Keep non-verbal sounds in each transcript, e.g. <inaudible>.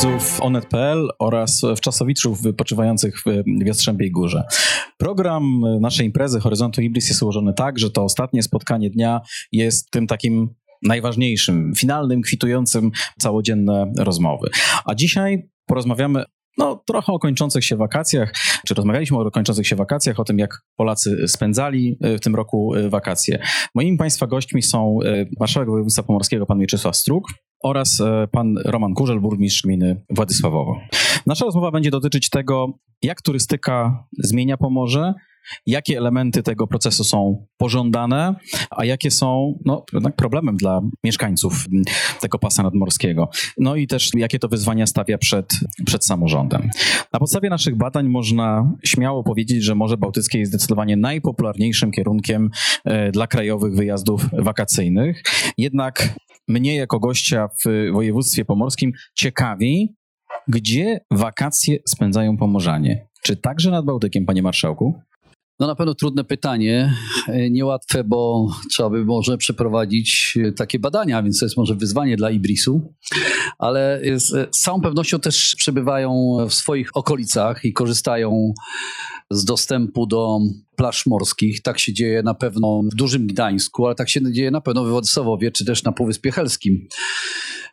widzów onet.pl oraz wczasowiczów wypoczywających w Jastrzębiej Górze. Program naszej imprezy Horyzontu Ibris jest ułożony tak, że to ostatnie spotkanie dnia jest tym takim najważniejszym, finalnym, kwitującym całodzienne rozmowy. A dzisiaj porozmawiamy no, trochę o kończących się wakacjach, czy rozmawialiśmy o kończących się wakacjach, o tym, jak Polacy spędzali e, w tym roku e, wakacje. Moimi Państwa gośćmi są e, marszałek województwa pomorskiego, pan Mieczysław Struk oraz pan Roman Kurzel, burmistrz gminy Władysławowo. Nasza rozmowa będzie dotyczyć tego, jak turystyka zmienia Pomorze, jakie elementy tego procesu są pożądane, a jakie są no, problemem dla mieszkańców tego pasa nadmorskiego. No i też jakie to wyzwania stawia przed, przed samorządem. Na podstawie naszych badań można śmiało powiedzieć, że Morze Bałtyckie jest zdecydowanie najpopularniejszym kierunkiem e, dla krajowych wyjazdów wakacyjnych. Jednak mnie jako gościa w województwie pomorskim ciekawi, gdzie wakacje spędzają pomorzanie. Czy także nad Bałtykiem, panie marszałku? No na pewno trudne pytanie, e, niełatwe, bo trzeba by może przeprowadzić e, takie badania, więc to jest może wyzwanie dla Ibrisu, ale z, e, z całą pewnością też przebywają w swoich okolicach i korzystają z dostępu do plaż morskich. Tak się dzieje na pewno w Dużym Gdańsku, ale tak się dzieje na pewno w Władysławowie, czy też na Półwyspie Helskim.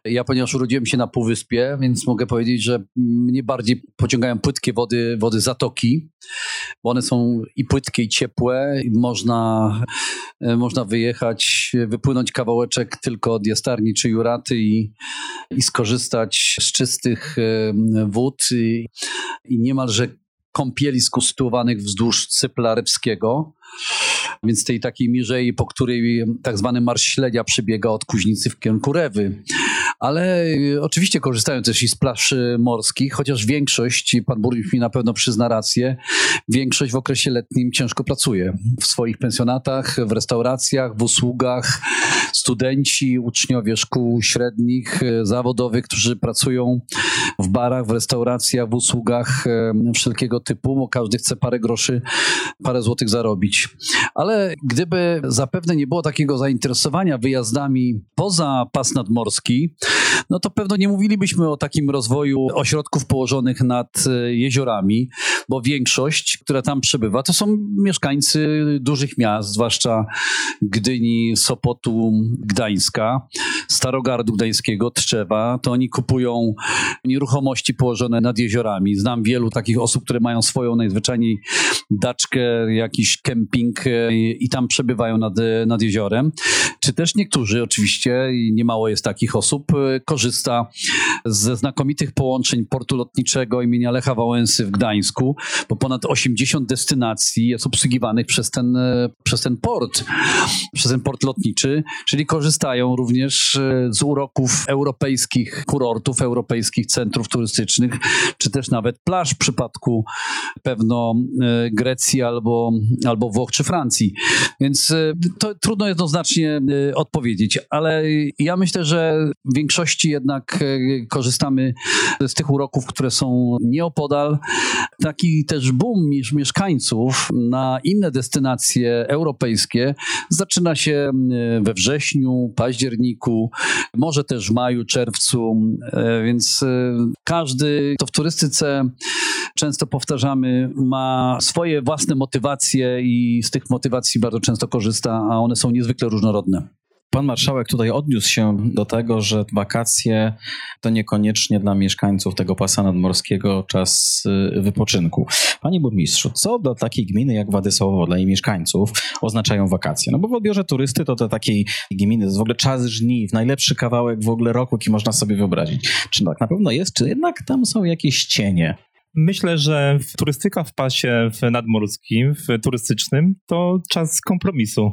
Ja, ponieważ urodziłem się na Półwyspie, więc mogę powiedzieć, że mnie bardziej pociągają płytkie wody, wody zatoki, bo one są i płytkie, i ciepłe. I można, e, można wyjechać, wypłynąć kawałeczek tylko od Jastarni czy Juraty i, i skorzystać z czystych e, wód i, i niemalże kąpieli skonstruowanych wzdłuż Cypla Rybskiego, więc tej takiej mierzei, po której tak zwany marsz śledzia przebiega od Kuźnicy w kierunku Rewy. Ale y, oczywiście korzystają też i z plaż morskich, chociaż większość, pan burmistrz mi na pewno przyzna rację, większość w okresie letnim ciężko pracuje. W swoich pensjonatach, w restauracjach, w usługach, studenci, uczniowie szkół średnich, y, zawodowych, którzy pracują w barach, w restauracjach, w usługach y, wszelkiego typu, bo każdy chce parę groszy, parę złotych zarobić. Ale gdyby zapewne nie było takiego zainteresowania wyjazdami poza pas nadmorski, no to pewno nie mówilibyśmy o takim rozwoju ośrodków położonych nad e, jeziorami, bo większość, która tam przebywa, to są mieszkańcy dużych miast, zwłaszcza Gdyni, Sopotu, Gdańska, Starogardu Gdańskiego, Tczewa. To oni kupują nieruchomości położone nad jeziorami. Znam wielu takich osób, które mają swoją najzwyczajniej daczkę, jakiś kemping e, i tam przebywają nad, nad jeziorem. Czy też niektórzy oczywiście, i niemało jest takich osób, e, korzysta ze znakomitych połączeń portu lotniczego imienia Lecha Wałęsy w Gdańsku, bo ponad 80 destynacji jest obsługiwanych przez ten, e, przez ten port, przez ten port lotniczy, czyli korzystają również z uroków europejskich kurortów, europejskich centrów turystycznych, czy też nawet plaż w przypadku pewno Grecji albo, albo Włoch czy Francji. Więc to trudno jednoznacznie odpowiedzieć, ale ja myślę, że w większości jednak e, korzystamy z tych uroków, które są nieopodal. Taki też boom mieszkańców na inne destynacje europejskie zaczyna się we wrześniu, październiku, może też w maju, czerwcu, więc każdy, to w turystyce często powtarzamy, ma swoje własne motywacje i z tych motywacji bardzo często korzysta, a one są niezwykle różnorodne. Pan marszałek tutaj odniósł się do tego, że wakacje to niekoniecznie dla mieszkańców tego pasa nadmorskiego czas y, wypoczynku. Panie burmistrzu, co do takiej gminy jak Władysławowo dla jej mieszkańców oznaczają wakacje? No bo w odbiorze turysty to do takiej gminy to jest w ogóle czas żniw, najlepszy kawałek w ogóle roku, jaki można sobie wyobrazić. Czy tak na pewno jest, czy jednak tam są jakieś cienie? Myślę, że turystyka w pasie w nadmorskim, w turystycznym, to czas kompromisu.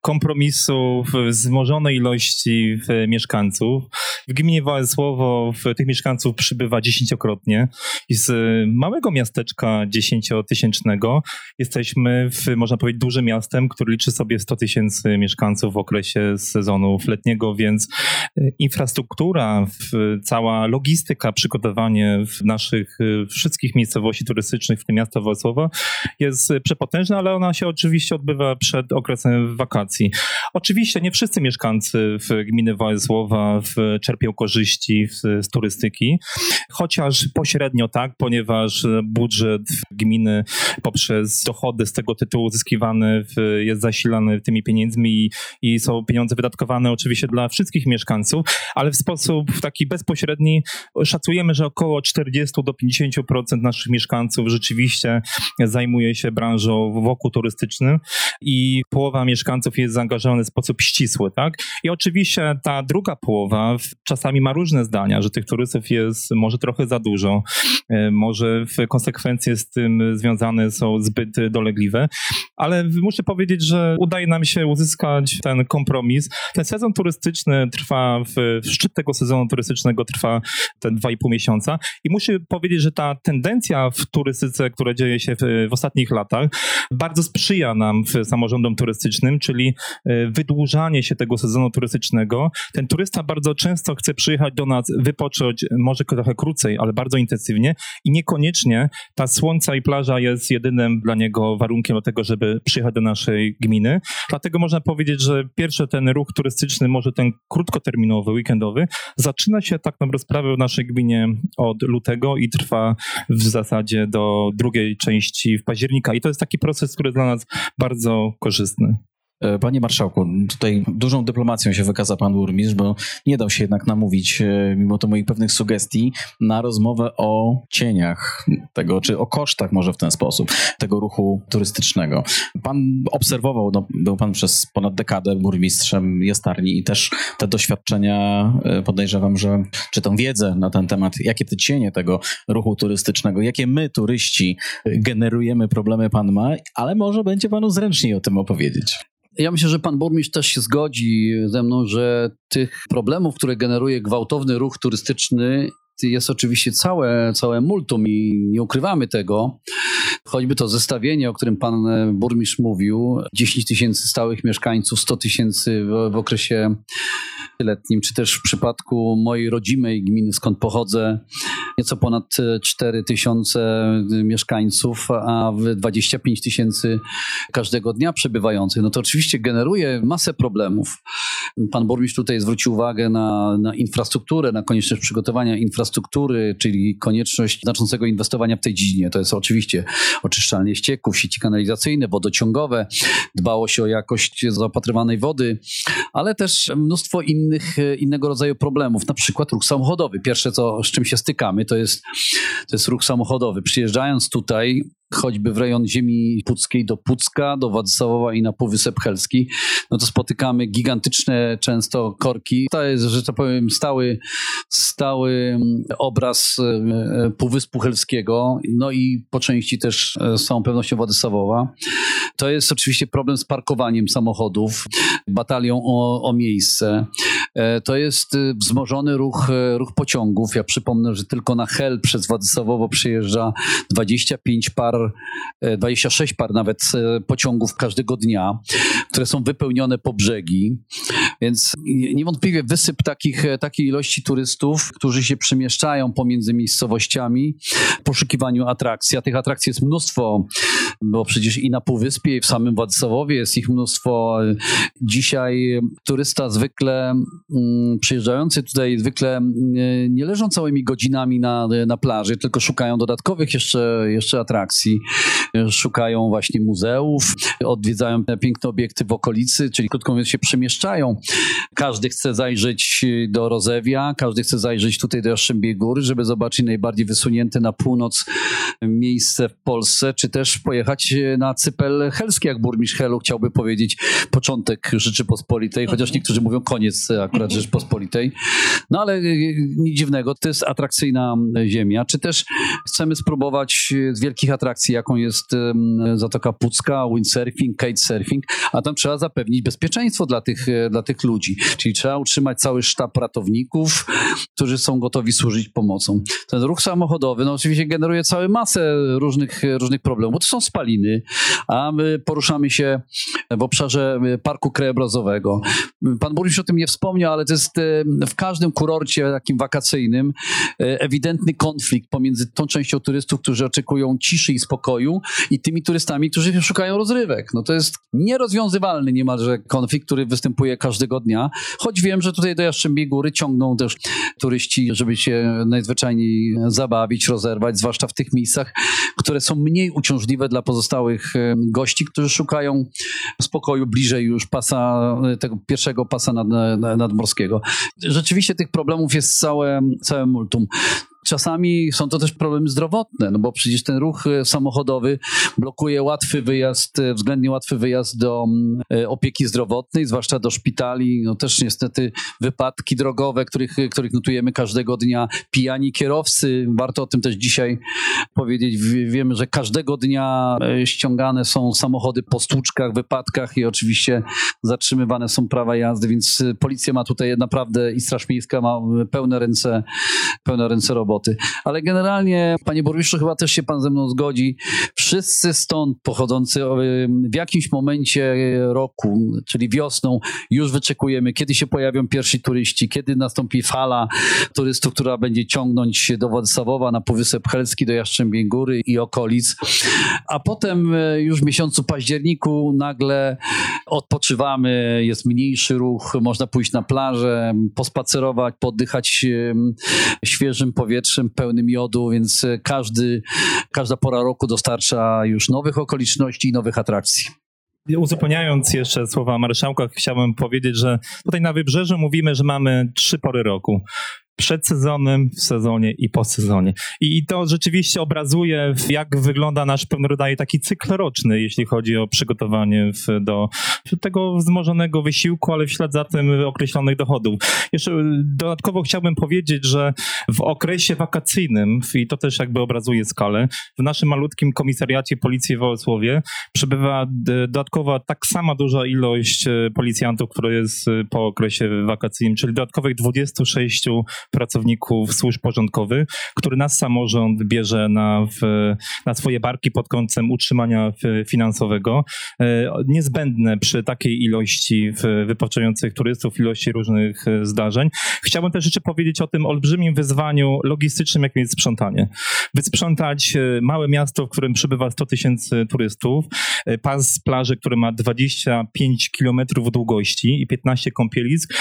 Kompromisu w wzmożonej ilości mieszkańców. W gminie Wałęsłowo tych mieszkańców przybywa dziesięciokrotnie i z małego miasteczka dziesięciotysięcznego jesteśmy, w, można powiedzieć, dużym miastem, który liczy sobie 100 tysięcy mieszkańców w okresie sezonu letniego, więc e, infrastruktura, cała logistyka, przygotowanie naszych e, wszystkich miejscowości turystycznych, w tym miasta Włocława, jest przepotężna, ale ona się oczywiście odbywa przed okresem wakacji. Oczywiście nie wszyscy mieszkańcy gminy Wałęsłowa czerpią korzyści z turystyki, chociaż pośrednio tak, ponieważ budżet gminy poprzez dochody z tego tytułu uzyskiwany jest zasilany tymi pieniędzmi i, i są pieniądze wydatkowane oczywiście dla wszystkich mieszkańców, ale w sposób taki bezpośredni szacujemy, że około 40 do 50% naszych mieszkańców rzeczywiście zajmuje się branżą wokół turystycznym i połowa mieszkańców jest zaangażowana w sposób ścisły, tak? I oczywiście ta druga połowa czasami ma różne zdania, że tych turystów jest może trochę za dużo, e, może konsekwencje z tym związane są zbyt dolegliwe, ale muszę powiedzieć, że udaje nam się uzyskać ten kompromis. Ten sezon turystyczny trwa, w, szczyt tego sezonu turystycznego trwa te dwa i pół miesiąca i muszę powiedzieć, że ta tendencja w turystyce, która dzieje się w, w ostatnich latach, bardzo sprzyja nam samorządom turystycznym, czyli e, wydłużanie się tego sezonu turystycznego. Ten turysta bardzo często chce przyjechać do nas, wypocząć może trochę krócej, ale bardzo intensywnie i niekoniecznie ta słońca i plaża jest jedynym dla niego warunkiem do tego, żeby przyjechać do naszej gminy. Dlatego można powiedzieć, że pierwszy ten ruch turystyczny, może ten krótkoterminowy, weekendowy, zaczyna się tak naprawdę sprawę w naszej gminie od lutego i trwa w zasadzie do drugiej części w października. I to jest taki proces, który jest dla nas bardzo korzystny. E, panie marszałku, tutaj dużą dyplomacją się wykaza pan burmistrz, bo nie dał się jednak namówić, e, mimo to moich pewnych sugestii, na rozmowę o cieniach tego, czy o kosztach może w ten sposób, tego ruchu turystycznego. Pan obserwował, no, był pan przez ponad dekadę burmistrzem Jastarni i też te doświadczenia e, podejrzewam, że, czy tą wiedzę na ten temat, jakie te cienie tego ruchu turystycznego, jakie my, turyści, generujemy problemy pan ma, ale może będzie panu zręczniej o tym opowiedzieć. Ja myślę, że pan burmistrz też się zgodzi ze mną, że tych problemów, które generuje gwałtowny ruch turystyczny, jest oczywiście całe, całe multum i nie ukrywamy tego. Choćby to zestawienie, o którym pan burmistrz mówił, 10 tysięcy stałych mieszkańców, 100 tysięcy w, w okresie letnim, czy też w przypadku mojej rodzimej gminy, skąd pochodzę, nieco ponad 4 tysiące mieszkańców, a w 25 tysięcy każdego dnia przebywających, no to oczywiście generuje masę problemów. Pan burmistrz tutaj zwrócił uwagę na, na infrastrukturę, na konieczność przygotowania infrastruktury, czyli konieczność znaczącego inwestowania w tej dziedzinie. To jest oczywiście oczyszczalnie ścieków, sieci kanalizacyjne, wodociągowe, dbałość o jakość zaopatrywanej wody, ale też mnóstwo innych, innego rodzaju problemów, na przykład ruch samochodowy. Pierwsze, co, z czym się stykamy, to jest, to jest ruch samochodowy. Przyjeżdżając tutaj, choćby w rejon ziemi puckiej do Pucka, do Władysławowa i na Półwysep Helski, no to spotykamy gigantyczne często korki. To jest, że tak powiem, stały, stały mm, obraz e, e, Półwyspu Helskiego, no i po części też e, z całą pewnością Władysławowa. To jest oczywiście problem z parkowaniem samochodów, batalią o, o miejsce. To jest wzmożony ruch, ruch pociągów. Ja przypomnę, że tylko na Hel przez Władysławowo przyjeżdża 25 par 26 e, par nawet e, pociągów każdego dnia, które są wypełnione po brzegi. Więc niewątpliwie wysyp takich, e, takiej ilości turystów, którzy się przemieszczają pomiędzy miejscowościami w poszukiwaniu atrakcji. A tych atrakcji jest mnóstwo, bo przecież i na Półwyspie, i w samym Władysławowie jest ich mnóstwo. Dzisiaj turysta zwykle przyjeżdżający tutaj zwykle nie leżą całymi godzinami na, na plaży, tylko szukają dodatkowych jeszcze, jeszcze atrakcji. Szukają właśnie muzeów, odwiedzają piękne obiekty w okolicy, czyli krótko mówiąc się przemieszczają. Każdy chce zajrzeć do Rozewia, każdy chce zajrzeć tutaj do Jastrzębiej Góry, żeby zobaczyć najbardziej wysunięte na północ miejsce w Polsce, czy też pojechać na Cypel Helski, jak burmistrz Helu chciałby powiedzieć początek Rzeczypospolitej, chociaż niektórzy mówią koniec akurat <laughs> Rzeczypospolitej. No ale nic dziwnego, to jest atrakcyjna ziemia. Czy też chcemy spróbować z wielkich atrakcji jaką jest Zatoka Pucka, windsurfing, kitesurfing, a tam trzeba zapewnić bezpieczeństwo dla tych, dla tych ludzi. Czyli trzeba utrzymać cały sztab ratowników, którzy są gotowi służyć pomocą. Ten ruch samochodowy, no oczywiście generuje całą masę różnych, różnych problemów, bo to są spaliny, a my poruszamy się w obszarze parku krajobrazowego. Pan burmistrz o tym nie wspomniał, ale to jest w każdym kurorcie takim wakacyjnym ewidentny konflikt pomiędzy tą częścią turystów, którzy oczekują ciszy i spokoju i tymi turystami, którzy szukają rozrywek. No to jest nierozwiązywalny niemalże konflikt, który występuje każdego dnia, choć wiem, że tutaj do Jastrzębiej Góry ciągną też turyści, żeby się najzwyczajniej zabawić, rozerwać, zwłaszcza w tych miejscach, które są mniej uciążliwe dla pozostałych e, gości, którzy szukają spokoju bliżej już pasa, tego pierwszego pasa nad, nadmorskiego. Rzeczywiście tych problemów jest całe, całe multum. Czasami są to też problemy zdrowotne, no bo przecież ten ruch e, samochodowy blokuje łatwy wyjazd, e, względnie łatwy wyjazd do mm, e, opieki zdrowotnej, zwłaszcza do szpitali. No też niestety wypadki drogowe, których, których notujemy każdego dnia, pijani kierowcy. Warto o tym też dzisiaj powiedzieć. Wiemy, że każdego dnia ściągane są samochody po stłuczkach, wypadkach i oczywiście zatrzymywane są prawa jazdy, więc policja ma tutaj naprawdę i Straż Miejska ma pełne ręce, pełne ręce roboty roboty. Ale generalnie, panie burmistrzu, chyba też się pan ze mną zgodzi. Wszyscy stąd pochodzący w jakimś momencie roku, czyli wiosną, już wyczekujemy, kiedy się pojawią pierwsi turyści, kiedy nastąpi fala turystów, która będzie ciągnąć do Władysławowa na Półwysep Helski, do Jastrzębiej Góry i okolic. A potem e, już w miesiącu październiku nagle odpoczywamy, jest mniejszy ruch, można pójść na plażę, pospacerować, poddychać świeżym powietrzem powietrzem pełnym jodu, więc e, każdy, każda pora roku dostarcza już nowych okoliczności i nowych atrakcji. Uzupełniając jeszcze słowa marszałka, chciałbym powiedzieć, że tutaj na wybrzeżu mówimy, że mamy trzy pory roku przed sezonem, w sezonie i po sezonie. I, to rzeczywiście obrazuje, jak wygląda nasz pewnego rodzaju taki cykl roczny, jeśli chodzi o przygotowanie w, do tego wzmożonego wysiłku, ale w ślad za tym określonych dochodów. Jeszcze dodatkowo chciałbym powiedzieć, że w okresie wakacyjnym, i to też jakby obrazuje skalę, w naszym malutkim komisariacie policji w Wołosłowie przybywa dodatkowa tak sama duża ilość e, policjantów, która jest e, po okresie wakacyjnym, czyli dodatkowych 26 pracowników służb porządkowych, który nas samorząd bierze na, w, na swoje barki pod kątem utrzymania finansowego. E, niezbędne przy takiej ilości wypoczywających turystów, ilości różnych e, zdarzeń. Chciałbym też jeszcze powiedzieć o tym olbrzymim wyzwaniu logistycznym, jakim jest sprzątanie. Wysprzątać e, małe miasto, w którym przybywa 100 tysięcy turystów, pas plaży, który ma 25 kilometrów długości i 15 kąpielisk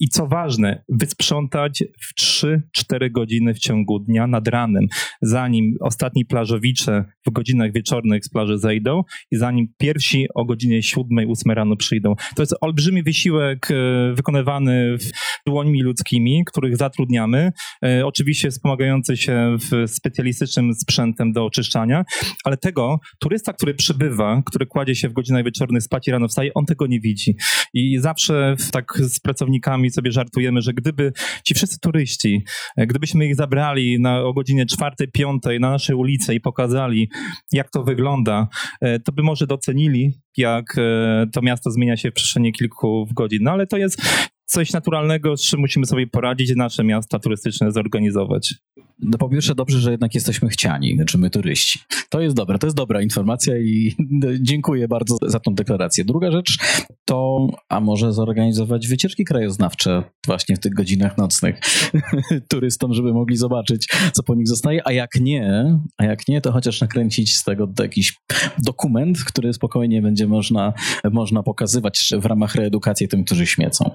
i co ważne, wysprzątać w 3-4 godziny w ciągu dnia nad ranem, zanim ostatni plażowicze w godzinach wieczornych z plaży zejdą i zanim pierwsi o godzinie 7-8 rano przyjdą. To jest olbrzymi wysiłek e, wykonywany dłońmi ludzkimi, których zatrudniamy, e, oczywiście wspomagający się specjalistycznym sprzętem do oczyszczania, ale tego turysta, który przybywa, który kładzie się w godzinach wieczornych, spać i rano wstaje, on tego nie widzi. I zawsze tak z pracownikami sobie żartujemy, że gdyby ci wszyscy turyści, e, gdybyśmy ich zabrali na, o godzinie czwartej, piątej na naszej ulicy i pokazali, jak to wygląda, e, to by może docenili, jak to miasto zmienia się w przestrzeni kilku godzin. No ale to jest coś naturalnego, z czym musimy sobie poradzić nasze miasta turystyczne zorganizować. No po pierwsze dobrze, że jednak jesteśmy chciani, znaczy my turyści. To jest dobre, to jest dobra informacja i <laughs> dziękuję bardzo za tą deklarację. Druga rzecz to, a może zorganizować wycieczki krajoznawcze właśnie w tych godzinach nocnych <laughs> turystom, żeby mogli zobaczyć, co po nich zostaje, a jak nie, a jak nie, to chociaż nakręcić z tego jakiś dokument, który spokojnie będzie można, można pokazywać w ramach reedukacji tym, którzy śmiecą.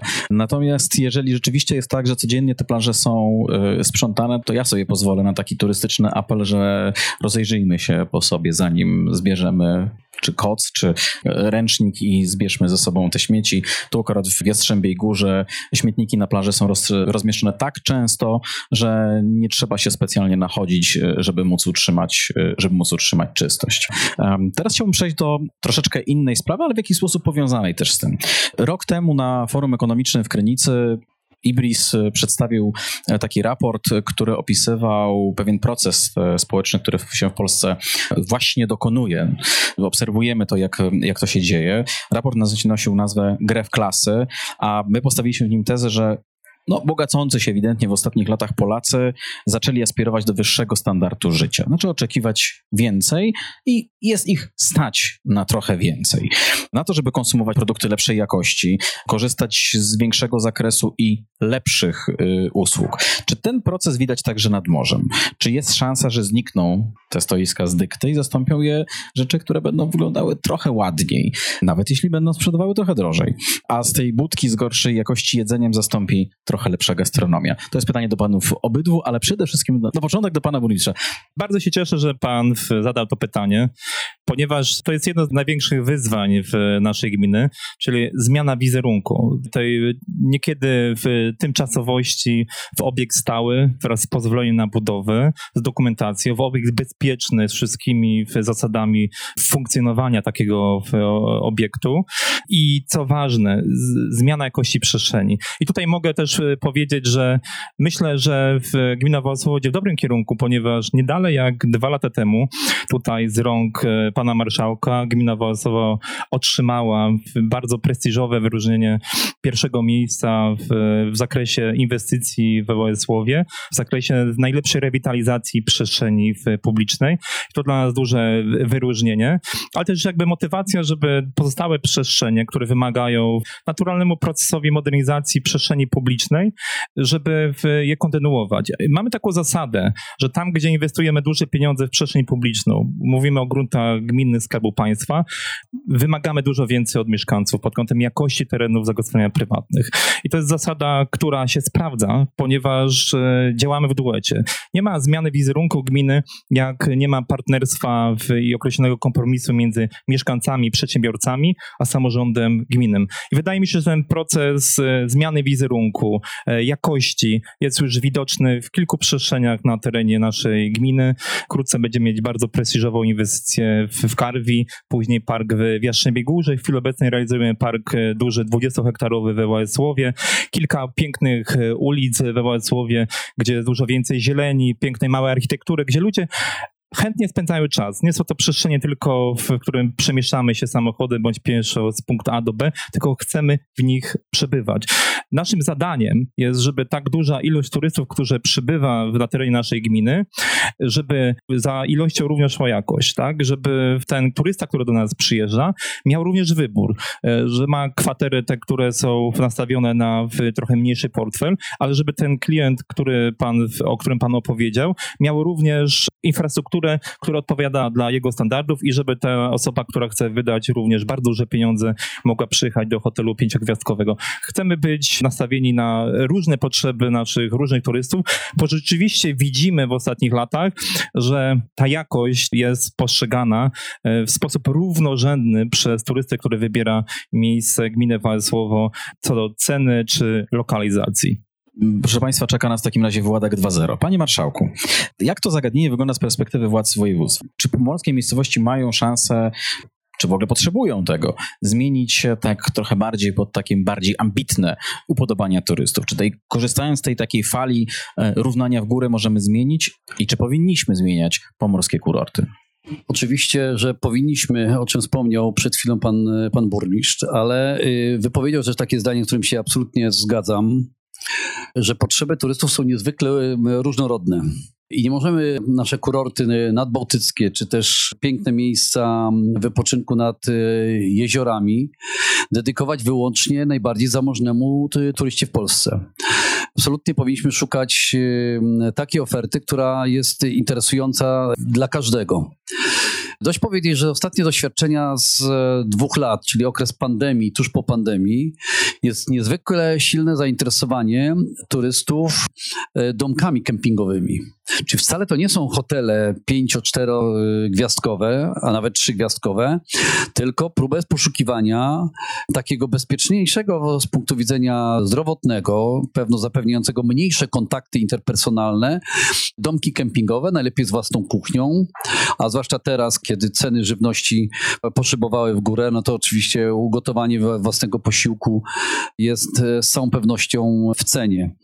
Natomiast jeżeli rzeczywiście jest tak, że codziennie te plaże są y, sprzątane, to ja sobie pozwolę na taki turystyczny apel, że rozejrzyjmy się po sobie, zanim zbierzemy czy koc, czy ręcznik i zbierzmy ze sobą te śmieci. Tu akurat w Jastrzębiej Górze śmietniki na plaży są roz, rozmieszczone tak często, że nie trzeba się specjalnie nachodzić, żeby móc utrzymać, żeby móc utrzymać czystość. Teraz chciałbym przejść do troszeczkę innej sprawy, ale w jakiś sposób powiązanej też z tym. Rok temu na Forum Ekonomicznym w Krynicy Ibris e, przedstawił e, taki raport, który opisywał pewien proces e, społeczny, który się w Polsce właśnie dokonuje. Obserwujemy to, jak, jak to się dzieje. Raport nosił nazwę Grę w klasy, a my postawiliśmy w nim tezę, że no, bogacący się ewidentnie w ostatnich latach Polacy zaczęli aspirować do wyższego standardu życia. Znaczy oczekiwać więcej i jest ich stać na trochę więcej. Na to, żeby konsumować produkty lepszej jakości, korzystać z większego zakresu i lepszych y, usług. Czy ten proces widać także nad morzem? Czy jest szansa, że znikną te stoiska z dykty i zastąpią je rzeczy, które będą wyglądały trochę ładniej, nawet jeśli będą sprzedawały trochę drożej, a z tej budki z gorszej jakości jedzeniem zastąpi trochę lepsza gastronomia? To jest pytanie do panów obydwu, ale przede wszystkim na początek do pana burmistrza. Bardzo się cieszę, że pan zadał to pytanie, ponieważ to jest jedno z największych wyzwań w naszej gminy, czyli zmiana wizerunku. Tej niekiedy w tymczasowości w obiekt stały wraz z pozwoleniem na budowę, z dokumentacją, w obiekt bezpieczny z wszystkimi zasadami funkcjonowania takiego obiektu i co ważne, zmiana jakości przestrzeni. I tutaj mogę też powiedzieć, że myślę, że gmina Wałęsa w dobrym kierunku, ponieważ nie dalej jak dwa lata temu tutaj z rąk e, pana marszałka gmina Wałęsowa otrzymała bardzo prestiżowe wyróżnienie pierwszego miejsca w, w zakresie inwestycji we Wałęsłowie, w zakresie najlepszej rewitalizacji przestrzeni publicznej. To dla nas duże wyróżnienie, ale też jakby motywacja, żeby pozostałe przestrzenie, które wymagają naturalnemu procesowi modernizacji przestrzeni publicznej, żeby je kontynuować. Mamy taką zasadę, że tam, gdzie inwestujemy duże pieniądze w przestrzeń publiczną, mówimy o gruntach gminnych Skarbu Państwa, wymagamy dużo więcej od mieszkańców pod kątem jakości terenów zagospodarowania prywatnych. I to jest zasada, która się sprawdza, ponieważ e, działamy w duecie. Nie ma zmiany wizerunku gminy, jak nie ma partnerstwa w, i określonego kompromisu między mieszkańcami, przedsiębiorcami, a samorządem gminnym. I wydaje mi się, że ten proces e, zmiany wizerunku, e, jakości jest już widoczny w kilku przestrzeniach na terenie naszej gminy. Wkrótce będziemy mieć bardzo prestiżową inwestycję w, w Karwi, później park w Jastrzębiej Górze. W chwili obecnej realizujemy park e, duży 20-hektarowy we Wałęsłowie. Kilka pięknych ulic we Wałęsłowie, gdzie jest dużo więcej zieleni, pięknej małej architektury, gdzie ludzie chętnie spędzają czas. Nie są to przestrzenie tylko, w którym przemieszczamy się samochodem bądź pieszo z punktu A do B, tylko chcemy w nich przebywać. Naszym zadaniem jest, żeby tak duża ilość turystów, którzy przybywa na terenie naszej gminy, żeby za ilością również szła jakość, tak? Żeby ten turysta, który do nas przyjeżdża, miał również wybór, e, że ma kwatery te, które są nastawione na trochę mniejszy portfel, ale żeby ten klient, który pan, o którym pan opowiedział, miał również infrastrukturę, która odpowiada dla jego standardów i żeby ta osoba, która chce wydać również bardzo duże pieniądze, mogła przyjechać do hotelu pięciogwiazdkowego. Chcemy być nastawieni na różne potrzeby naszych różnych turystów, bo rzeczywiście widzimy w ostatnich latach, że ta jakość jest postrzegana e, w sposób równorzędny przez turystę, który wybiera miejsce gminę Wałęsłowo co do ceny czy lokalizacji. Proszę Państwa, czeka nas w takim razie Władek 2.0. Panie Marszałku, jak to zagadnienie wygląda z perspektywy władz województw? Czy pomorskie miejscowości mają szansę czy w ogóle potrzebują tego, zmienić się tak trochę bardziej pod takim bardziej ambitne upodobania turystów? Czy tej, korzystając z tej takiej fali e, równania w górę możemy zmienić i czy powinniśmy zmieniać pomorskie kurorty? Oczywiście, że powinniśmy, o czym wspomniał przed chwilą pan, pan burmistrz, ale y, wypowiedział też takie zdanie, z którym się absolutnie zgadzam, że potrzeby turystów są niezwykle różnorodne. I nie możemy nasze kurorty nadbałtyckie, czy też piękne miejsca wypoczynku nad y, jeziorami dedykować wyłącznie najbardziej zamożnemu turyście w Polsce. Absolutnie powinniśmy szukać takiej oferty, która jest interesująca dla każdego. Dość powiedzieć, że ostatnie doświadczenia z e, dwóch lat, czyli okres pandemii, tuż po pandemii, jest niezwykle silne zainteresowanie turystów e, domkami kempingowymi. Czy wcale to nie są hotele pięcio, czterogwiazdkowe, a nawet trzygwiazdkowe, tylko próbę poszukiwania takiego bezpieczniejszego z punktu widzenia zdrowotnego, pewno zapewniającego mniejsze kontakty interpersonalne, domki kempingowe, najlepiej z własną kuchnią, a zwłaszcza teraz, kiedy ceny żywności poszybowały w górę, no to oczywiście ugotowanie własnego posiłku jest e, z całą pewnością w cenie.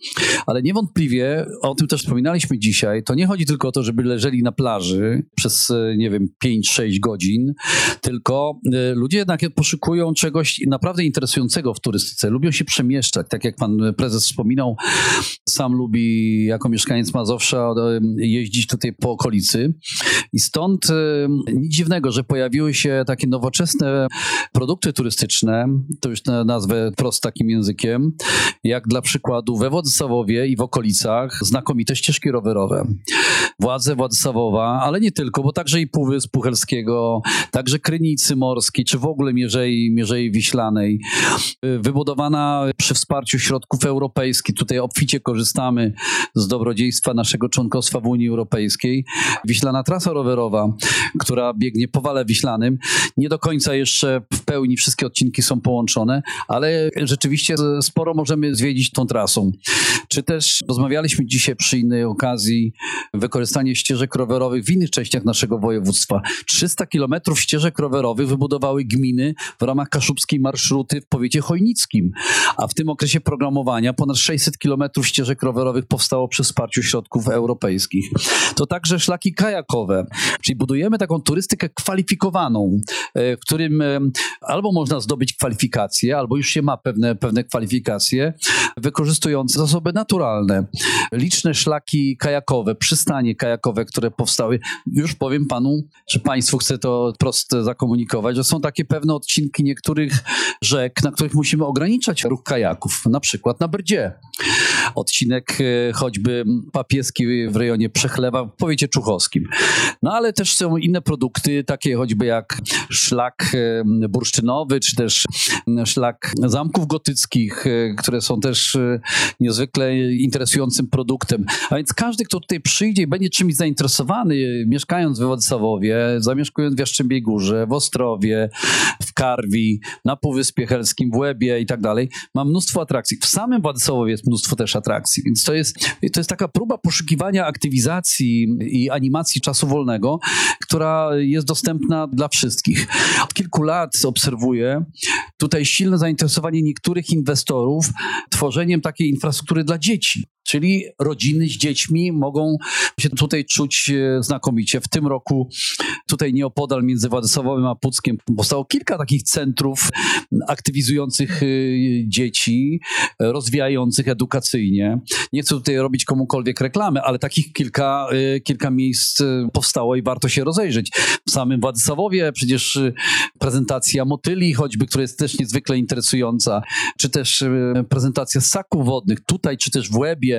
Ale niewątpliwie, o tym też wspominaliśmy dzisiaj, to nie chodzi tylko o to, żeby leżeli na plaży przez, e, nie wiem, 5-6 godzin, tylko e, ludzie jednak poszukują czegoś naprawdę interesującego w turystyce. Lubią się przemieszczać, tak jak pan prezes wspominał, sam lubi jako mieszkaniec Mazowsza jeździć tutaj po okolicy i stąd nic dziwnego, że pojawiły się takie nowoczesne produkty turystyczne, to już nazwę prost takim językiem, jak dla przykładu we Władysławowie i w okolicach znakomite ścieżki rowerowe. Władze Władysławowa, ale nie tylko, bo także i Półwysp Puchelskiego, także Krynicy Morskiej, czy w ogóle Mierzei, Mierzei Wiślanej, wybudowana przy wsparciu środków europejskich. Tutaj obficie korzystamy z dobrodziejstwa naszego członkostwa w Unii Europejskiej. Wiślana trasa rowerowa, która biegnie po Wale Wiślanym. Nie do końca jeszcze w pełni wszystkie odcinki są połączone, ale rzeczywiście sporo możemy zwiedzić tą trasą. Czy też rozmawialiśmy dzisiaj przy innej okazji wykorzystanie ścieżek rowerowych w innych częściach naszego województwa. 300 kilometrów ścieżek rowerowych wybudowały gminy w ramach kaszubskiej marszruty w powiecie chojnickim, a w tym okresie programowania ponad 600 kilometrów ścieżek rowerowych powstało przy wsparciu środków europejskich. To także szlaki kajakowe, czyli budujemy taką turystykę kwalifikowaną, e, w którym e, albo można zdobyć kwalifikacje, albo już się ma pewne, pewne kwalifikacje, wykorzystujące zasoby naturalne. Liczne szlaki kajakowe, przystanie kajakowe, które powstały. Już powiem panu, że państwu chcę to prosto zakomunikować, że są takie pewne odcinki niektórych rzek, na których musimy ograniczać ruch kajaków, na przykład na Brdzie. Odcinek e, choćby papieski w rejonie Przechlewa w powiecie czuchowskim. No ale też są inne produkty, takie choćby jak szlak e, bursztynowy, czy też szlak zamków gotyckich, e, które są też niezwykle interesującym produktem. A więc każdy, kto tutaj przyjdzie i będzie czymś zainteresowany, mieszkając we Władysławowie, zamieszkując w Jastrzębiej Górze, w Ostrowie, w Karwi, na Półwyspie Helskim, w Łebie i tak dalej, ma mnóstwo atrakcji. W samym Władysławowie jest mnóstwo też atrakcji, więc to jest, to jest taka próba poszukiwania aktywizacji i animacji czasu wolnego, która jest dostępna dla wszystkich. Od kilku lat obserwuję tutaj silne zainteresowanie niektórych inwestorów tworzeniem takiej infrastruktury dla dzieci. Czyli rodziny z dziećmi mogą się tutaj czuć e, znakomicie. W tym roku tutaj nieopodal między Władysławowem a Puckiem powstało kilka takich centrów aktywizujących e, dzieci, rozwijających edukacyjnie. Nie chcę tutaj robić komukolwiek reklamy, ale takich kilka, e, kilka miejsc powstało i warto się rozejrzeć. W samym Władysławowie przecież prezentacja motyli choćby, która jest też niezwykle interesująca, czy też prezentacja ssaków wodnych tutaj, czy też w Łebie,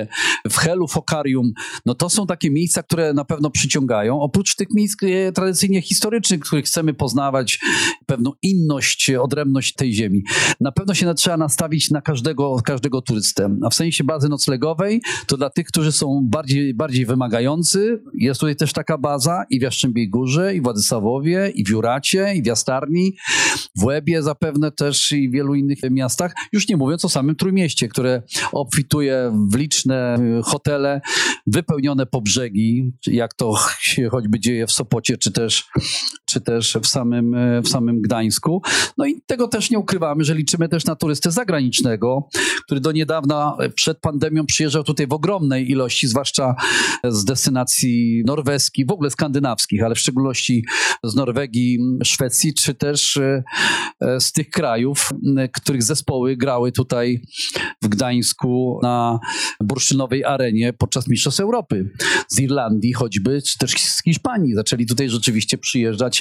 w Helu, Fokarium, no to są takie miejsca, które na pewno przyciągają. Oprócz tych miejsc e, tradycyjnie historycznych, których chcemy poznawać pewną inność, odrębność tej ziemi. Na pewno się trzeba nastawić na każdego, każdego turystę. A w sensie bazy noclegowej, to dla tych, którzy są bardziej, bardziej wymagający, jest tutaj też taka baza i w Jastrzębiej Górze, i w Władysławowie, i w Juracie, i w Jastarni, w Łebie zapewne też i w wielu innych miastach. Już nie mówiąc o samym Trójmieście, które obfituje w liczne liczne y, hotele wypełnione po brzegi, jak to się choćby dzieje w Sopocie, czy też, czy też w, samym, y, w samym Gdańsku. No i tego też nie ukrywamy, że liczymy też na turystę zagranicznego, który do niedawna przed pandemią przyjeżdżał tutaj w ogromnej ilości, zwłaszcza z destynacji norweskich, w ogóle skandynawskich, ale w szczególności z Norwegii, Szwecji, czy też z tych krajów, których zespoły grały tutaj w Gdańsku na bursztynowej arenie podczas Mistrzostw Europy. Z Irlandii choćby, czy też z Hiszpanii. Zaczęli tutaj rzeczywiście przyjeżdżać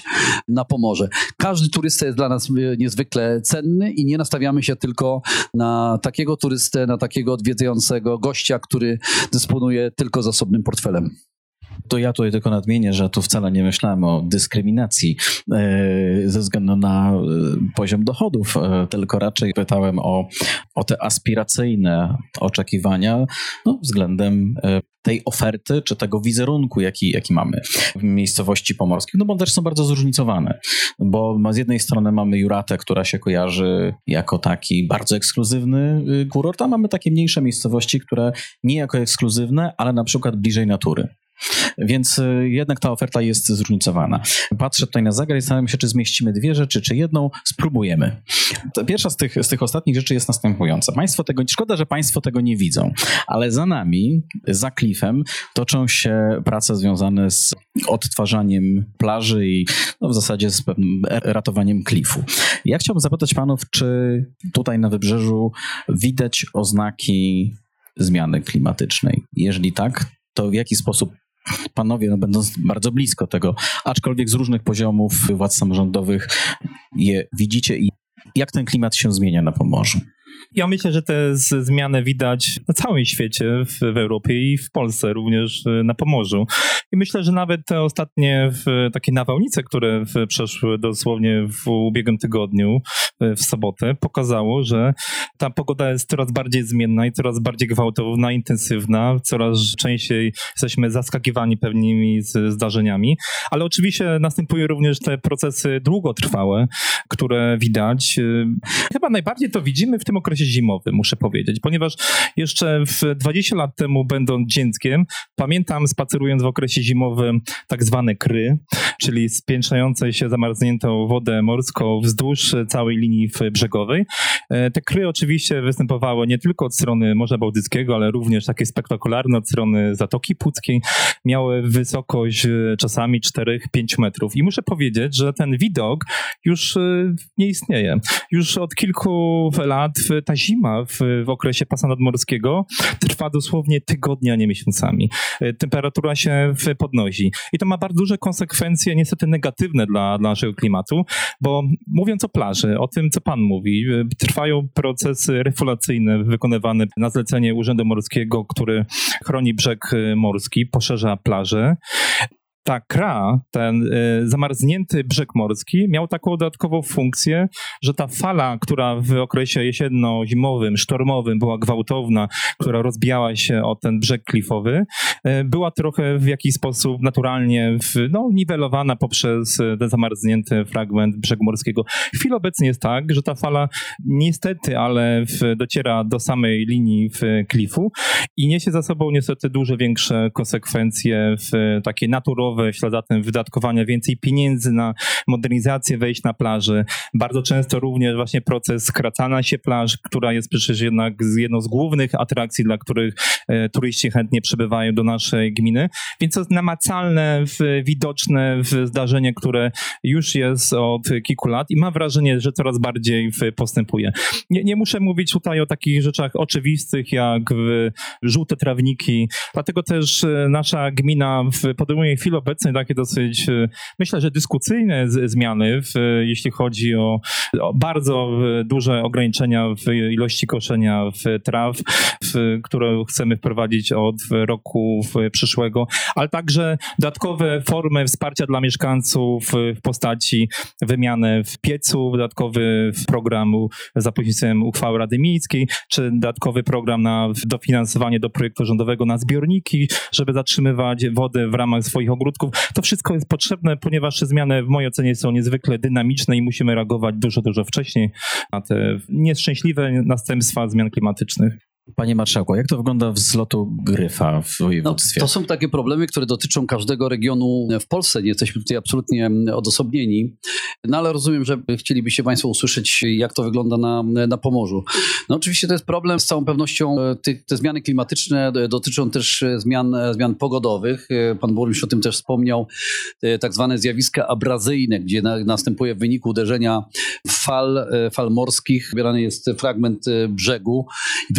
na Pomorze. Każdy turysta jest dla nas e, niezwykle cenny i nie nastawiamy się tylko na takiego turystę, na takiego odwiedzającego gościa, który dysponuje tylko zasobnym portfelem. To ja tutaj tylko nadmienię, że tu wcale nie myślałem o dyskryminacji e, ze względu na e, poziom dochodów, e, tylko raczej pytałem o, o te aspiracyjne oczekiwania no, względem tej oferty, czy tego wizerunku, jaki, jaki mamy w miejscowości pomorskich, no bo też są bardzo zróżnicowane, bo z jednej strony mamy Juratę, która się kojarzy jako taki bardzo ekskluzywny y, kurort, a mamy takie mniejsze miejscowości, które nie jako ekskluzywne, ale na przykład bliżej natury. Więc y, jednak ta oferta jest zróżnicowana. Patrzę tutaj na zegar i zastanawiam się, czy zmieścimy dwie rzeczy, czy jedną. Spróbujemy. Pierwsza z tych, z tych ostatnich rzeczy jest następująca. Państwo tego, szkoda, że Państwo tego nie widzą, ale za nami, za klifem, toczą się prace związane z odtwarzaniem plaży i no, w zasadzie z ratowaniem klifu. Ja chciałbym zapytać Panów, czy tutaj na wybrzeżu widać oznaki zmiany klimatycznej? Jeżeli tak, to w jaki sposób panowie, no będąc bardzo blisko tego, aczkolwiek z różnych poziomów władz samorządowych je widzicie i jak ten klimat się zmienia na Pomorzu? Ja myślę, że te zmiany widać na całym świecie, w, w, Europie i w Polsce, również y, na Pomorzu. I myślę, że nawet te ostatnie takie nawałnice, które przeszły dosłownie w ubiegłym tygodniu, w sobotę, pokazało, że ta pogoda jest coraz bardziej zmienna i coraz bardziej gwałtowna, intensywna, coraz częściej jesteśmy zaskakiwani pewnymi zdarzeniami, ale oczywiście następują również te procesy długotrwałe, które widać. Y, chyba najbardziej to widzimy w tym okresie zimowym, muszę powiedzieć, ponieważ jeszcze w 20 lat temu, będąc dzieckiem, pamiętam spacerując w okresie zimowym tak zwane kry, czyli spiętrzające się zamarzniętą wodę morską wzdłuż całej linii brzegowej. E, te kry oczywiście występowały nie tylko od strony Morza Bałtyckiego, ale również takie spektakularne od strony Zatoki Puckiej. Miały wysokość e, czasami 4-5 metrów. I muszę powiedzieć, że ten widok już e, nie istnieje. Już od kilku lat ta zima w, w okresie pasa nadmorskiego trwa dosłownie tygodnia, a nie miesiącami. E, temperatura się podnosi. I to ma bardzo duże konsekwencje, niestety negatywne dla, dla naszego klimatu, bo mówiąc o plaży, o tym, co pan mówi, e, trwają procesy refulacyjne wykonywane na zlecenie Urzędu Morskiego, który chroni brzeg e, morski, poszerza plażę ta kra, ten y, zamarznięty brzeg morski, miał taką dodatkową funkcję, że ta fala, która w okresie jesienno-zimowym, sztormowym była gwałtowna, która rozbijała się o ten brzeg klifowy, y, była trochę w jakiś sposób naturalnie w, no, niwelowana poprzez ten zamarznięty fragment brzegu morskiego. W chwili obecnej jest tak, że ta fala niestety, ale w, dociera do samej linii w klifu i niesie za sobą niestety dużo większe konsekwencje w takie naturowe dodatkowe, w ślad za tym wydatkowania więcej pieniędzy na modernizację wejść na plaży. Bardzo często również właśnie proces skracania się plaż, która jest przecież jednak jedną z głównych atrakcji, dla których e, turyści chętnie przybywają do naszej gminy. Więc to jest namacalne, widoczne zdarzenie, które już jest od kilku lat i mam wrażenie, że coraz bardziej postępuje. Nie, nie muszę mówić tutaj o takich rzeczach oczywistych, jak żółte trawniki, dlatego też e, nasza gmina podejmuje chwilę obecnej takie dosyć, e, myślę, że dyskusyjne zmiany, w, jeśli chodzi o, o, bardzo duże ograniczenia w ilości koszenia w traw, w, które chcemy wprowadzić od roku przyszłego, ale także dodatkowe formy wsparcia dla mieszkańców w postaci wymiany w piecu, dodatkowy program za pośrednictwem uchwały Rady Miejskiej, czy dodatkowy program na dofinansowanie do projektu rządowego na zbiorniki, żeby zatrzymywać wodę w ramach swoich ogródków to wszystko jest potrzebne, ponieważ zmiany w mojej ocenie są niezwykle dynamiczne i musimy reagować dużo, dużo wcześniej na te nieszczęśliwe następstwa zmian klimatycznych. Panie marszałku, jak to wygląda w zlotu gryfa w województwie? No, to są takie problemy, które dotyczą każdego regionu w Polsce. Nie jesteśmy tutaj absolutnie odosobnieni. No ale rozumiem, że chcielibyście Państwo usłyszeć, jak to wygląda na, na Pomorzu. No oczywiście to jest problem. Z całą pewnością te, te zmiany klimatyczne dotyczą też zmian, zmian pogodowych. Pan burmistrz o tym też wspomniał. Tak zwane zjawiska abrazyjne, gdzie na, następuje w wyniku uderzenia fal, fal morskich. Zbierany jest fragment brzegu i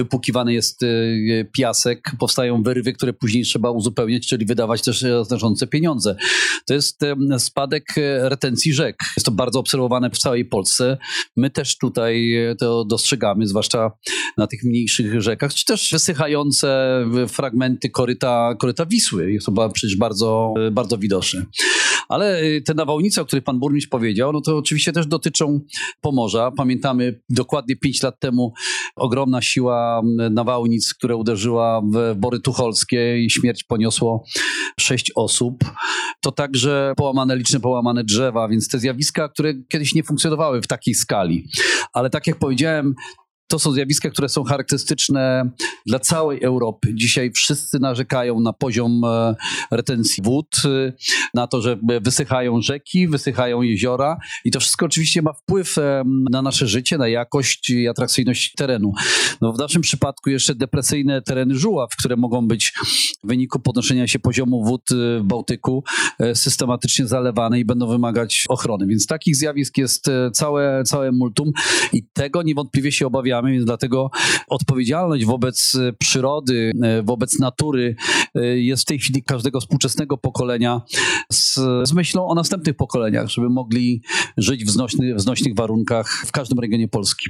jest y, piasek, powstają wyrywy, które później trzeba uzupełniać, czyli wydawać też e, znaczące pieniądze. To jest spadek e, retencji rzek. Jest to bardzo obserwowane w całej Polsce. My też tutaj e, to dostrzegamy, zwłaszcza na tych mniejszych rzekach, czy też wysychające fragmenty koryta, koryta Wisły. Jest to przecież bardzo, bardzo widoczne. Ale te nawałnice, o których pan burmistrz powiedział, no to oczywiście też dotyczą Pomorza. Pamiętamy dokładnie 5 lat temu ogromna siła nawałnic, która uderzyła w Bory Tucholskie i śmierć poniosło sześć osób. To także połamane, liczne połamane drzewa, więc te zjawiska, które kiedyś nie funkcjonowały w takiej skali. Ale tak jak powiedziałem, to są zjawiska, które są charakterystyczne dla całej Europy. Dzisiaj wszyscy narzekają na poziom e, retencji wód, e, na to, że wysychają rzeki, wysychają jeziora i to wszystko oczywiście ma wpływ e, na nasze życie, na jakość i atrakcyjność terenu. No w naszym przypadku jeszcze depresyjne tereny żuław, które mogą być w wyniku podnoszenia się poziomu wód w Bałtyku systematycznie zalewane i będą wymagać ochrony. Więc takich zjawisk jest całe, całe multum i tego niewątpliwie się obawiamy, więc dlatego odpowiedzialność wobec przyrody, wobec natury jest w tej chwili każdego współczesnego pokolenia z, z myślą o następnych pokoleniach, żeby mogli żyć w, znośny, w znośnych warunkach w każdym regionie Polski.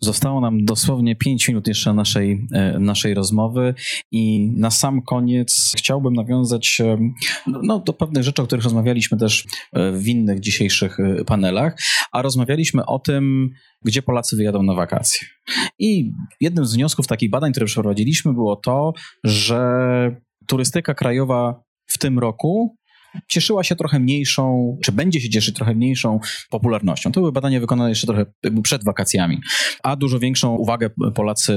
Zostało nam dosłownie 5 minut jeszcze naszej, e, naszej rozmowy i na sam koniec chciałbym nawiązać e, no, do pewnych rzeczy, o których rozmawialiśmy też e, w innych dzisiejszych panelach, a rozmawialiśmy o tym, gdzie Polacy wyjadą na wakacje. I jednym z wniosków takich badań, które przeprowadziliśmy, było to, że turystyka krajowa w tym roku cieszyła się trochę mniejszą, czy będzie się cieszyć trochę mniejszą popularnością. To były badania wykonane jeszcze trochę przed wakacjami, a dużo większą uwagę Polacy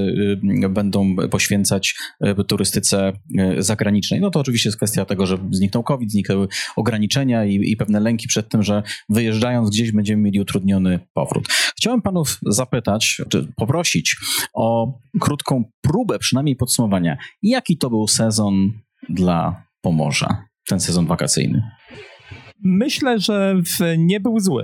y, będą poświęcać y, turystyce y, zagranicznej. No to oczywiście jest kwestia tego, że zniknął COVID, zniknęły ograniczenia i, i pewne lęki przed tym, że wyjeżdżając gdzieś będziemy mieli utrudniony powrót. Chciałem panów zapytać, czy poprosić o krótką próbę, przynajmniej podsumowania, jaki to był sezon dla Pomorza ten sezon wakacyjny? Myślę, że nie był zły.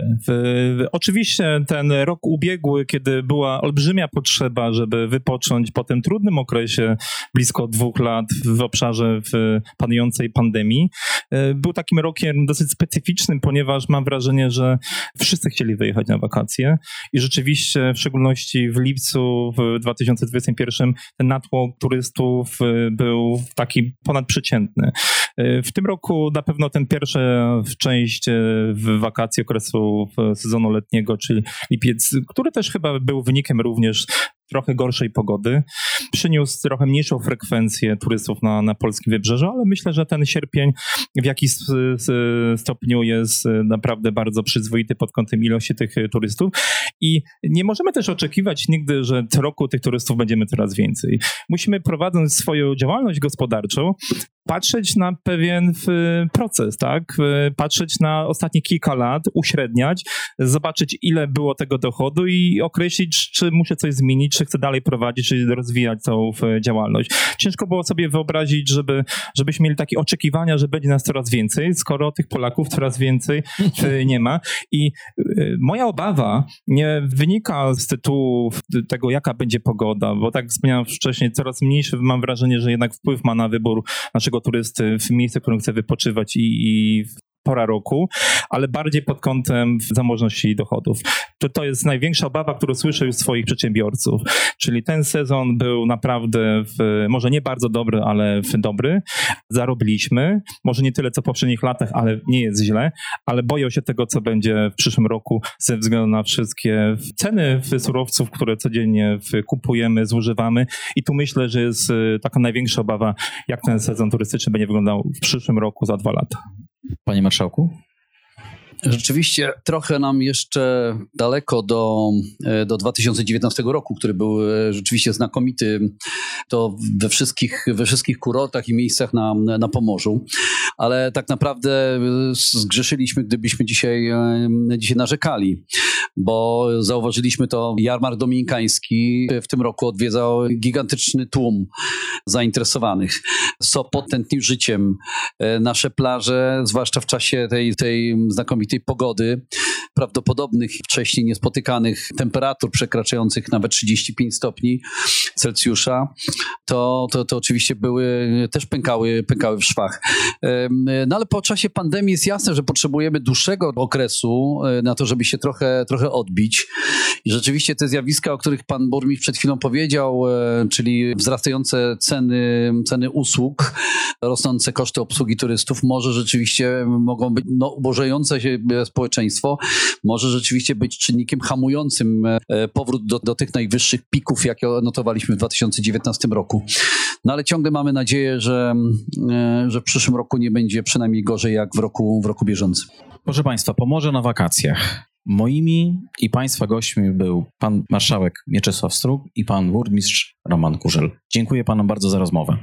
Oczywiście ten rok ubiegły, kiedy była olbrzymia potrzeba, żeby wypocząć po tym trudnym okresie blisko dwóch lat w obszarze panującej pandemii, był takim rokiem dosyć specyficznym, ponieważ mam wrażenie, że wszyscy chcieli wyjechać na wakacje i rzeczywiście w szczególności w lipcu w 2021 ten natłok turystów e, był taki ponadprzeciętny. E, w tym roku na pewno ten pierwszy część e, w wakacje okresu sezonu letniego, czyli lipiec, który też chyba był wynikiem również trochę gorszej pogody. Przyniósł trochę mniejszą frekwencję turystów na, na polskim wybrzeżu, ale myślę, że ten sierpień w jakiś stopniu jest naprawdę bardzo przyzwoity pod kątem ilości tych turystów i nie możemy też oczekiwać nigdy, że co roku tych turystów będziemy coraz więcej. Musimy prowadząc swoją działalność gospodarczą patrzeć na pewien proces, tak? Patrzeć na ostatnie kilka lat, uśredniać, zobaczyć ile było tego dochodu i określić, czy muszę coś zmienić, czy chcę dalej prowadzić, czy rozwijać tą działalność. Ciężko było sobie wyobrazić, żeby, żebyśmy mieli takie oczekiwania, że będzie nas coraz więcej, skoro tych Polaków coraz więcej nie ma. I y, moja obawa nie wynika z tytułu tego, jaka będzie pogoda, bo tak wspomniałem wcześniej, coraz mniejszy mam wrażenie, że jednak wpływ ma na wybór naszego turysty w miejsce, w którym chce wypoczywać i, i pora roku, ale bardziej pod kątem zamożności dochodów. To, to jest największa obawa, którą słyszę już swoich przedsiębiorców. Czyli ten sezon był naprawdę, w, może nie bardzo dobry, ale dobry. Zarobiliśmy, może nie tyle co w poprzednich latach, ale nie jest źle, ale boję się tego, co będzie w przyszłym roku ze względu na wszystkie ceny surowców, które codziennie kupujemy, zużywamy i tu myślę, że jest y, taka największa obawa, jak ten sezon turystyczny będzie wyglądał w przyszłym roku za dwa lata. Panie Marszałku? Rzeczywiście trochę nam jeszcze daleko do, e, do 2019 roku, który był e, rzeczywiście znakomity to we wszystkich, we wszystkich kurortach i miejscach na, na Pomorzu, ale tak naprawdę zgrzeszyliśmy, gdybyśmy dzisiaj, e, dzisiaj narzekali, bo zauważyliśmy to, jarmark dominikański w tym roku odwiedzał gigantyczny tłum zainteresowanych. Sopot tętnił życiem. Nasze plaże, zwłaszcza w czasie tej, tej znakomitej tej pogody, prawdopodobnych wcześniej niespotykanych temperatur przekraczających nawet 35 stopni Celsjusza, to, to, to oczywiście były, też pękały, pękały w szwach. No ale po czasie pandemii jest jasne, że potrzebujemy dłuższego okresu e, na to, żeby się trochę, trochę odbić. I rzeczywiście te zjawiska, o których pan burmistrz przed chwilą powiedział, e, czyli wzrastające ceny, ceny usług, rosnące koszty obsługi turystów, może rzeczywiście mogą być no, ubożejące się społeczeństwo może rzeczywiście być czynnikiem hamującym e, powrót do, do tych najwyższych pików, jakie notowaliśmy w 2019 roku. No ale ciągle mamy nadzieję, że, e, że w przyszłym roku nie będzie przynajmniej gorzej jak w roku, w roku bieżącym. Proszę Państwa, Pomorze na wakacjach. Moimi i Państwa gośćmi był pan marszałek Mieczysław Strug i pan burmistrz Roman Kurzel. Dziękuję panom bardzo za rozmowę.